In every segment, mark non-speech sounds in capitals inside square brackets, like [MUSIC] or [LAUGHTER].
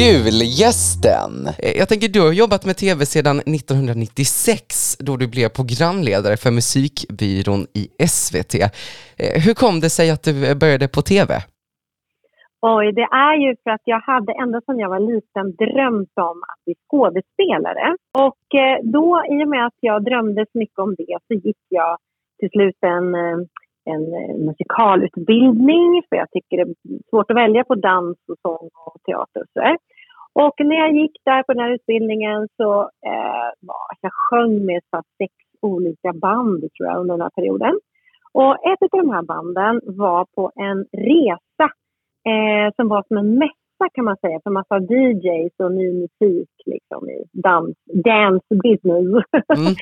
Julgästen! Eh, jag tänker, du har jobbat med tv sedan 1996 då du blev programledare för musikbyrån i SVT. Eh, hur kom det sig att du eh, började på tv? Oj, det är ju för att jag hade ända sedan jag var liten drömt om att bli skådespelare. Och då, i och med att jag drömde så mycket om det, så gick jag till slut en, en eh, musikalutbildning. För jag tycker det är svårt att välja på dans och sång och teater och så där. Och när jag gick där på den här utbildningen så eh, jag sjöng med så sex olika band tror jag under den här perioden. Och ett av de här banden var på en resa eh, som var som en mässa kan man säga för massa DJs och ny musik liksom i dans, dance business. Mm.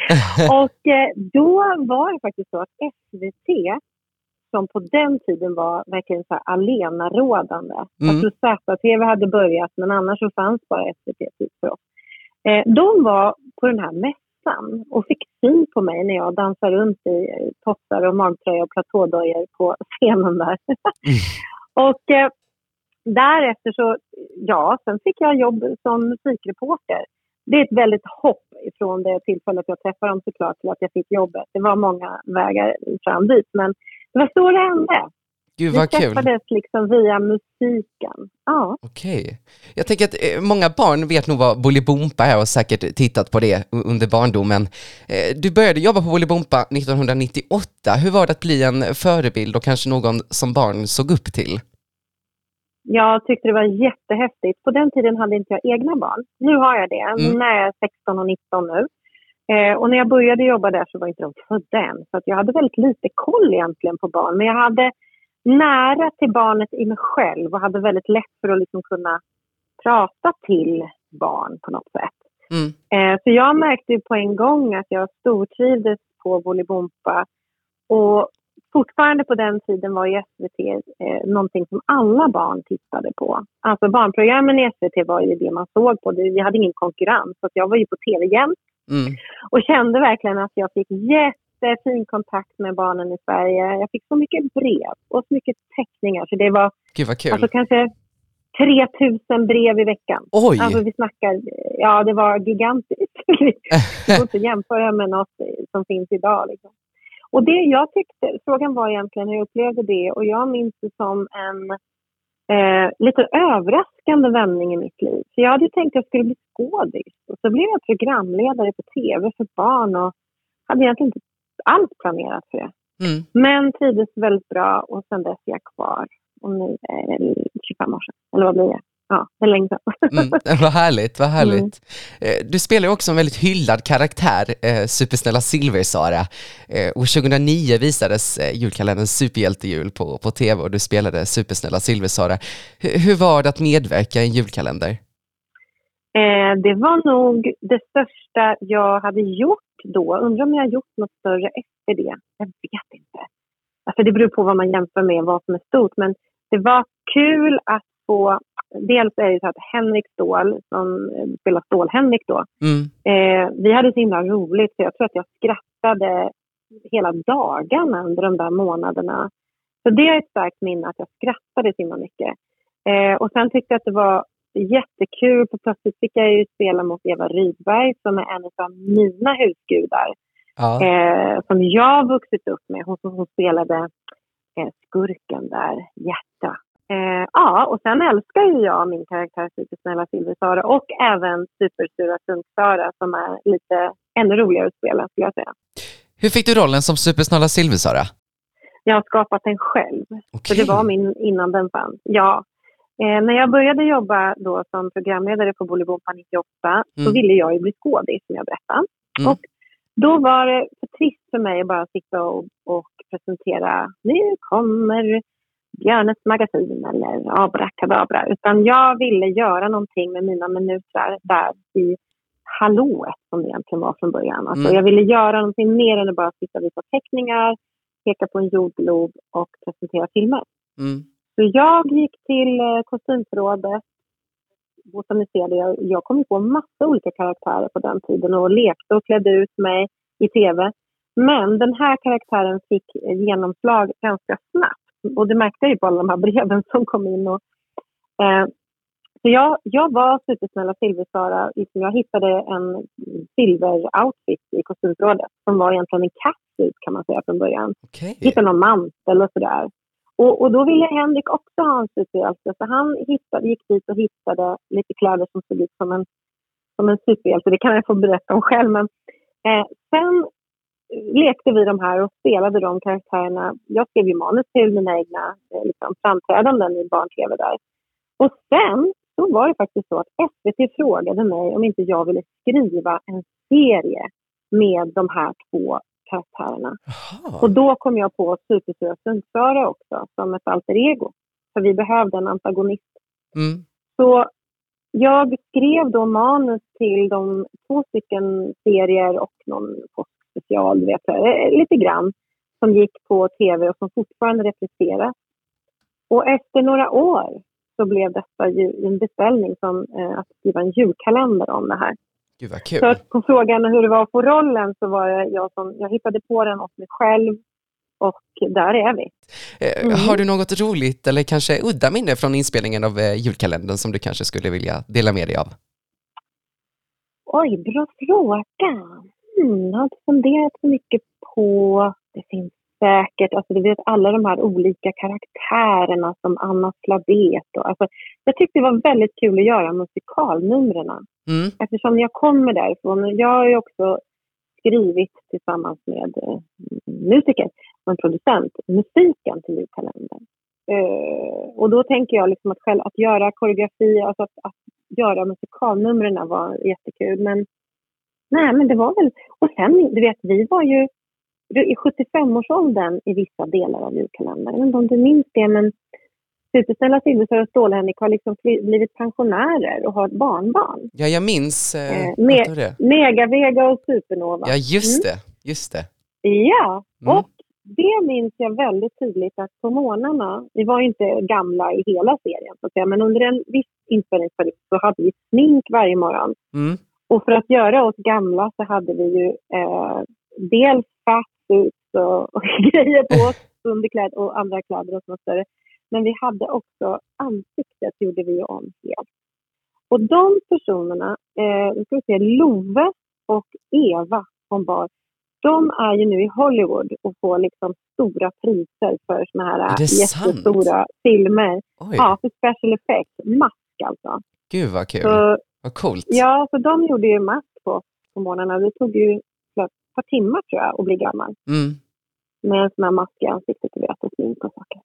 [LAUGHS] och eh, då var det faktiskt så att SVT som på den tiden var verkligen så här alenarådande. Mm. Tror ZTV hade börjat men annars så fanns bara SVT typ för oss. Eh, de var på den här mässan och fick syn på mig när jag dansade runt i eh, toppar och magtröja och platådojor på scenen där. [LAUGHS] och eh, därefter så, ja, sen fick jag jobb som musikreporter. Det är ett väldigt hopp ifrån det tillfället jag träffade dem såklart till att jag fick jobbet. Det var många vägar fram dit men det var så det hände. Gud Vi vad kul! träffades liksom via musiken. Ja. Okej. Jag tänker att eh, många barn vet nog vad Bolibompa är och säkert tittat på det under barndomen. Eh, Du började jobba på Bolibompa 1998. Hur var det att bli en förebild och kanske någon som barn såg upp till? Jag tyckte det var jättehäftigt. På den tiden hade inte jag egna barn. Nu har jag det. Mm. När jag är 16 och 19 nu. Eh, och när jag började jobba där så var inte de födda än. Så att jag hade väldigt lite koll egentligen på barn. Men jag hade nära till barnet i mig själv och hade väldigt lätt för att liksom kunna prata till barn på något sätt. Mm. Eh, så jag märkte på en gång att jag stortrivdes på Bolibompa. Och fortfarande på den tiden var ju SVT eh, någonting som alla barn tittade på. Alltså barnprogrammen i SVT var ju det man såg på. Vi hade ingen konkurrens. Så jag var ju på tv jämt Mm. och kände verkligen att jag fick jättefin kontakt med barnen i Sverige. Jag fick så mycket brev och så mycket teckningar. Så det var Gud vad kul! alltså kanske 3000 brev i veckan. Oj! Alltså vi snackar, ja det var gigantiskt. [LAUGHS] Det går inte att jämföra med något som finns idag. Liksom. Och det jag tyckte, frågan var egentligen hur jag upplevde det och jag minns det som en eh, lite överraskande vändning i mitt liv. För jag hade tänkt att jag skulle bli skådis och så blev jag programledare på tv för barn och hade egentligen inte alls planerat för det. Mm. Men trivdes väldigt bra och sen dess är jag kvar. Och nu är det 25 år sedan. Eller vad blir det? Ja, länge sedan. Mm. [LAUGHS] [LAUGHS] Vad härligt, vad härligt. Eh, Du spelar ju också en väldigt hyllad karaktär, eh, supersnälla Silver-Sara. Eh, och 2009 visades eh, julkalendern Superhjältejul på, på tv och du spelade supersnälla Silver-Sara. Hur, hur var det att medverka i en julkalender? Eh, det var nog det största jag hade gjort då. Undrar om jag har gjort något större efter det. Jag vet inte. Alltså det beror på vad man jämför med, vad som är stort. Men det var kul att få... Dels är det så att Henrik Ståhl, som spelar Stål-Henrik då, Mm. Eh, vi hade så himla roligt så jag tror att jag skrattade hela dagarna under de där månaderna. Så det är ett starkt minne att jag skrattade så himla mycket. Eh, och sen tyckte jag att det var jättekul för plötsligt fick jag ju spela mot Eva Rydberg som är en av mina husgudar. Ja. Eh, som jag vuxit upp med. Hon, hon spelade eh, skurken där, Hjärta. Eh, ja, och sen älskar ju jag min karaktär Supersnälla Silver-Sara och även Supersura Sunk-Sara som är lite ännu roligare att spela skulle jag säga. Hur fick du rollen som supersnälla Silver-Sara? Jag har skapat den själv, Okej. för det var min innan den fanns. Ja. Eh, när jag började jobba då som programledare på Bolibompa 98 så Mm. ville jag ju bli skådis som jag berättade. Mm. Och då var det för trist för mig att bara sitta och, och presentera nu kommer Björnes magasin eller abrakadabra. Utan jag ville göra någonting med mina minuter där i hallået som det egentligen var från början. Alltså Mm. Jag ville göra någonting mer än att bara sitta och visa teckningar, peka på en jordglob och presentera filmer. Mm. Så jag gick till eh, kostymförrådet, botaniserade. Jag, jag kom på massa olika karaktärer på den tiden och lekte och klädde ut mig i tv. Men den här karaktären fick genomslag ganska snabbt. Och det märkte jag ju på alla de här breven som kom in. Och, eh, så jag, jag var supersnälla Silversara. Liksom jag hittade en silveroutfit i kostymförrådet som var egentligen en catsuit kan man säga från början. Okay. Hittade någon mantel och sådär. Och, och då ville Henrik också ha en superhjälte så han hittade, gick dit och hittade lite kläder som såg ut som en, som en superhjälte. Det kan jag få berätta om själv. Men, eh, sen lekte vi de här och spelade de karaktärerna. Jag skrev ju manus till mina egna eh, liksom, framträdanden i barn-tv där. Och sen så var det faktiskt så att SVT frågade mig om inte jag ville skriva en serie med de här två karaktärerna. Aha. Och då kom jag på Supersura Sundsöra också som ett alter ego. För vi behövde en antagonist. Mm. Så jag skrev då manus till de två stycken serier och någon påskspecial, vet jag, eh, lite grann, som gick på tv och som fortfarande repriseras. Och efter några år så blev detta ju en beställning som eh, att skriva en julkalender om det här. Gud vad kul. Så på frågan hur det var få rollen så var det jag som, jag hittade på den åt mig själv och där är vi. Eh, mm. Har du något roligt eller kanske udda minne från inspelningen av eh, julkalendern som du kanske skulle vilja dela med dig av? Oj, bra fråga. Mm, jag har inte funderat så mycket på... Det finns säkert, alltså du vet alla de här olika karaktärerna som Anna Slabet och alltså, jag tyckte det var väldigt kul att göra musikalnumren. Mm. Eftersom jag kommer därifrån, jag har ju också skrivit tillsammans med eh, musiker och en producent musiken till julkalendern. Uh, och då tänker jag liksom att, själv, att göra koreografi, alltså att, att göra musikalnumren var jättekul. Men nej, men det var väl... Och sen, du vet, vi var ju i 75-årsåldern i vissa delar av julkalendern. Jag vet inte om du minns det, men Supersnälla Silversör och Stålhännik har liksom blivit pensionärer och har ett barnbarn. Ja, jag minns eh, eh Me. Megavega och Supernova. Ja, just mm. det. Just det. Ja, mm. och det minns jag väldigt tydligt att på morgnarna, vi var inte gamla i hela serien så att säga, men under en viss inspelningsperiod så hade vi smink varje morgon. Mm. Och för att göra oss gamla så hade vi ju eh, dels fatsuits och, och [LAUGHS] grejer på oss, underkläder och andra kläder och sånt större. Men vi hade också ansiktet, gjorde vi om helt. Och de personerna, eh, ska vi se, Love och Eva som bar, de är ju nu i Hollywood och får liksom stora priser för såna här jättestora filmer. Oj. Ja, för special effects. Mask alltså. Gud vad kul. Så, vad coolt. Ja, så de gjorde ju mask på, på morgnarna. Det tog ju ett par timmar tror jag att bli gammal. Mm. Med en sån här mask i ansiktet och och smink och saker.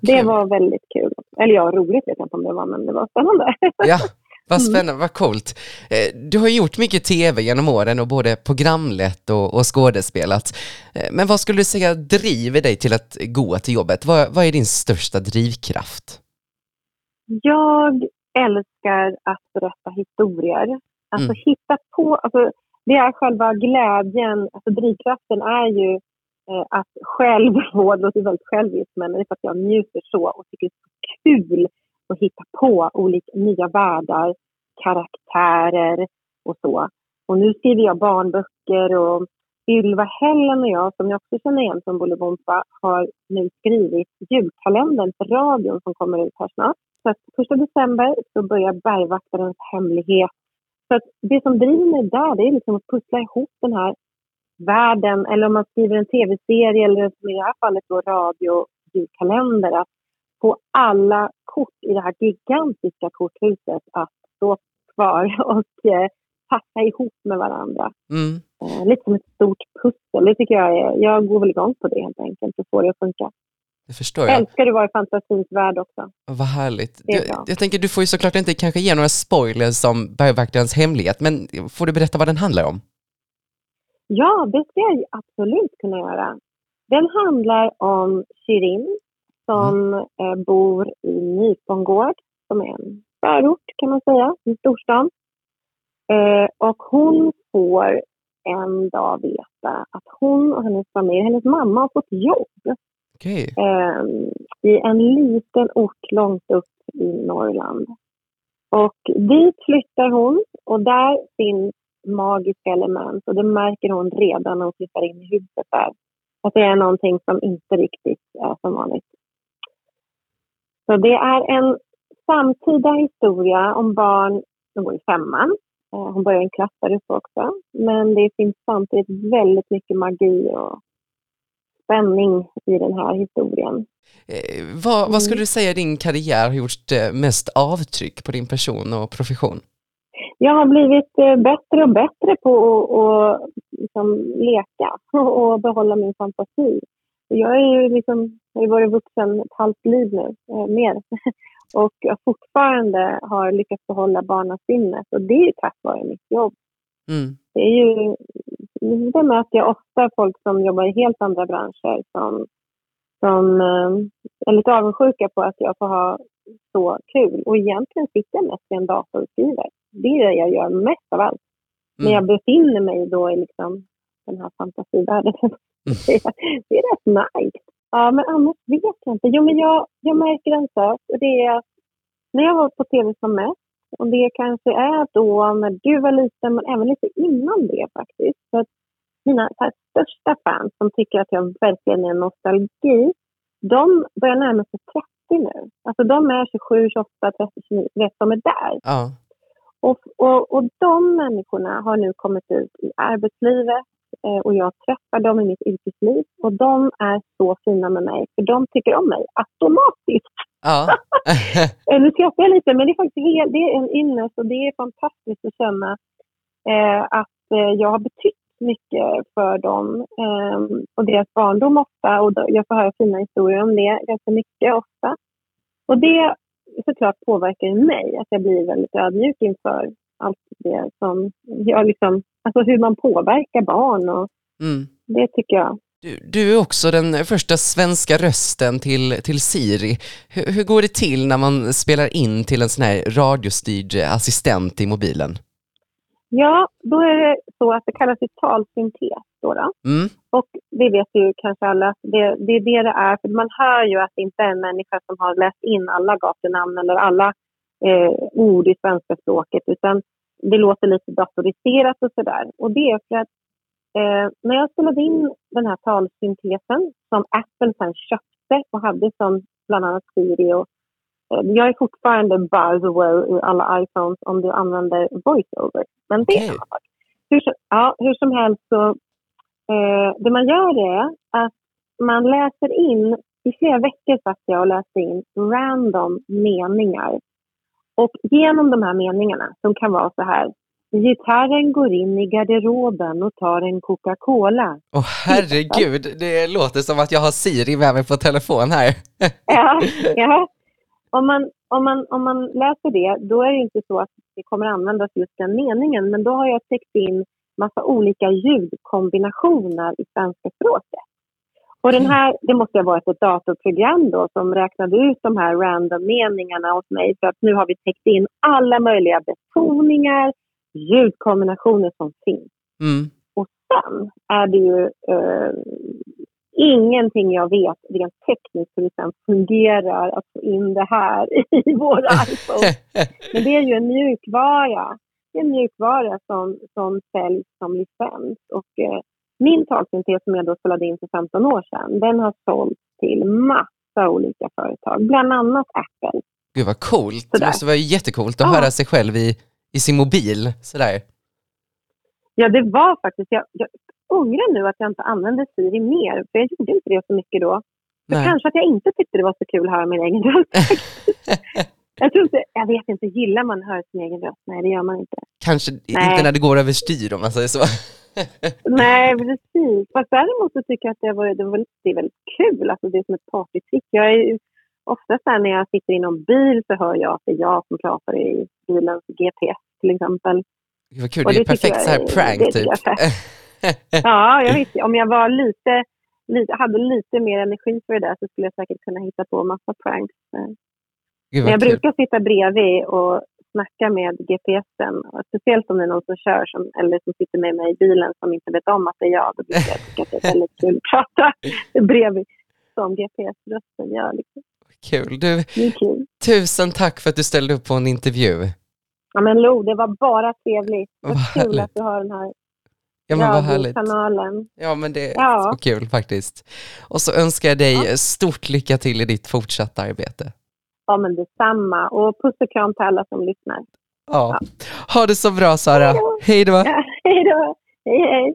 Det var väldigt kul. Eller ja, roligt vet jag inte om det var, men det var spännande. Ja, [LAUGHS] vad mm. spännande, vad coolt. Eh, du har gjort mycket tv genom åren och både programlett och, och skådespelat. Eh, men vad skulle du säga driver dig till att gå till jobbet? Vad, vad är din största drivkraft? Jag älskar att berätta historier. Alltså mm. hitta på, alltså, det är själva glädjen, alltså drivkraften är ju eh, att själv [LAUGHS] det låter väldigt själviskt, men det är för att jag njuter så och tycker det är så kul att hitta på olika nya världar, karaktärer och så. Och nu skriver jag barnböcker och Ylva Hellen och jag, som jag också känner igen från Bolibompa, har nu skrivit julkalendern för radion som kommer ut här snart. Så första december så börjar Bergvaktarens hemlighet. Så att det som driver mig där, det är liksom att pussla ihop den här världen, eller om man skriver en tv-serie eller som i det här fallet då radio julkalender, att få alla kort i det här gigantiska korthuset att stå kvar [LAUGHS] och eh, passa ihop med varandra. Mm. Eh, lite som ett stort pussel. Det tycker jag är, jag går väl igång på det helt enkelt och får det att funka. Det förstår jag. Älskar att vara i fantasins värld också. Vad härligt. Jag, jag, tänker, du får ju såklart inte kanske ge några spoilers om Bergvaktarens hemlighet, men får du berätta vad den handlar om? Ja, det ska jag absolut kunna göra. Den handlar om Shirin som mm. eh, bor i Nypongård, som är en förort kan man säga, i storstan. Eh, och hon får en dag veta att hon och hennes familj, hennes mamma har fått jobb. Okay. Eh, I en liten ort långt upp i Norrland. Och dit flyttar hon och där finns magiska element och det märker hon redan när hon flyttar in i huset där. Att det är någonting som inte riktigt är som vanligt. Så det är en samtida historia om barn som går i femman. Ehm, hon börjar i en klass där uppe också. Men det finns samtidigt väldigt mycket magi och spänning i den här historien. Eh, vad, vad, skulle mm. du säga din karriär har gjort eh, mest avtryck på din person och profession? Jag har blivit eh, bättre och bättre på att liksom leka [LAUGHS] och behålla min fantasi. Jag är ju liksom, jag har varit vuxen ett halvt liv nu, eh, mer. [LAUGHS] Och jag fortfarande har lyckats behålla barnasinnet och det är ju tack vare mitt jobb. Mm. Det är ju, det möter jag ofta folk som jobbar i helt andra branscher som, som eh, är lite avundsjuka på att jag får ha så kul. Och egentligen sitter jag mest i en dator och skriver. Det är det jag gör mest av allt. Mm. Men jag befinner mig då i liksom den här fantasivärlden. [LAUGHS] Mm. det är rätt nice. Ja, men annars vet jag inte. Jo, men jag, jag märker en sak. Och det är att när jag var på tv som mest, och det kanske är då när du var liten, men även lite innan det faktiskt. För att mina här, största fans som tycker att jag verkligen är nostalgi, de börjar närma sig 30 nu. Alltså de är 27, 28, 30, 29, vet de är där. Ja. Och, och, och de människorna har nu kommit ut i arbetslivet eh, och jag träffar dem i mitt yrkesliv och de är så fina med mig för de tycker om mig automatiskt. Ja. [LAUGHS] Eh, nu skrattar jag lite men det är faktiskt helt, det är en ynnest och det är fantastiskt att känna eh, att eh, jag har betytt mycket för dem eh, och deras barndom ofta och jag får höra fina historier om det ganska mycket ofta. Och det såklart påverkar mig, att jag blir väldigt ödmjuk inför allt det som jag liksom, alltså hur man påverkar barn och mm. det tycker jag. Du, du, är också den första svenska rösten till, till Siri. Hur, hur går det till när man spelar in till en sån här radiostyrd assistent i mobilen? Ja, då är det så att det kallas för talsyntes. Då, då. Mm. Och det vet ju kanske alla, det, det är det det är. För man hör ju att det inte är en människa som har läst in alla gatunamn eller alla eh, ord i svenska språket, utan det låter lite datoriserat och sådär. Och det är för att eh, när jag spelade in den här talsyntesen som Apple sen köpte och hade som bland annat Siri och Eh, jag är fortfarande by the way i alla iPhones om du använder voiceover. Men det är hur, ja, hur som helst så, eh, det man gör är att man läser in, i flera veckor satt jag och läste in random meningar. Och genom de här meningarna, som kan vara så här, Gitarren går in i garderoben och tar en Coca-Cola. Åh oh, herregud, det låter som att jag har Siri med mig på telefon här. [LAUGHS] ja, [LAUGHS] ja, om man, om, man, om man läser det, då är det inte så att det kommer användas just den meningen. Men då har jag täckt in massa olika ljudkombinationer i svenska språket. Och den här, det måste ha varit ett datorprogram då som räknade ut de här random meningarna åt mig. För att nu har vi täckt in alla möjliga betoningar, ljudkombinationer som finns. Mm. Och sen är det ju eh, ingenting jag vet rent tekniskt hur det sen fungerar att få in det här [LAUGHS] i vår iPhone. [LAUGHS] Men det är ju en mjukvara. Det är en mjukvara som, som säljs som licens. Och, eh, min talsyntes som jag då spelade in för 15 år sedan, den har sålts till massa olika företag, bland annat Apple. Gud vad coolt. Sådär. Det måste vara jättekult att ja. höra sig själv i, i sin mobil. Sådär. Ja, det var faktiskt... Jag, jag ångrar nu att jag inte använde Siri mer, för jag gjorde inte det så mycket då. För kanske att jag inte tyckte det var så kul att höra min egen röst. [LAUGHS] jag, tror inte, jag vet inte, gillar man att höra sin egen röst? Nej, det gör man inte. Kanske Nej. inte när det går överstyr om man säger så. [LAUGHS] Nej, precis. Fast däremot så tycker jag att det, var, det, var, det är väldigt kul. Alltså det är som ett partytrick. Jag är ofta så när jag sitter i någon bil så hör jag att det är jag som pratar i bilens GPS till exempel. Det var kul, det är perfekt så här prank typ. [LAUGHS] ja, jag vet. Om jag var lite, lite, hade lite mer energi för det där så skulle jag säkert kunna hitta på massa pranks. Men jag kul. brukar sitta bredvid och snacka med GPSen. Speciellt om det är någon som kör som, eller som sitter med mig i bilen som inte vet om att det är jag. Då brukar jag tycka att det är väldigt kul att prata [LAUGHS] bredvid som GPS-rösten gör. Liksom. Kul. Du, kul. Tusen tack för att du ställde upp på en intervju. Ja, men Lo, det var bara trevligt. Vad kul härligt. att du har den här Ja men vad härligt. kanalen. Ja men det är ja. så kul faktiskt. Och så önskar jag dig ja. stort lycka till i ditt fortsatta arbete. Ja, men detsamma. Och puss och kram till alla som lyssnar. Ja. Ha det så bra Sara. Hej då. Ja, [LAUGHS] hej då. Hej, hej.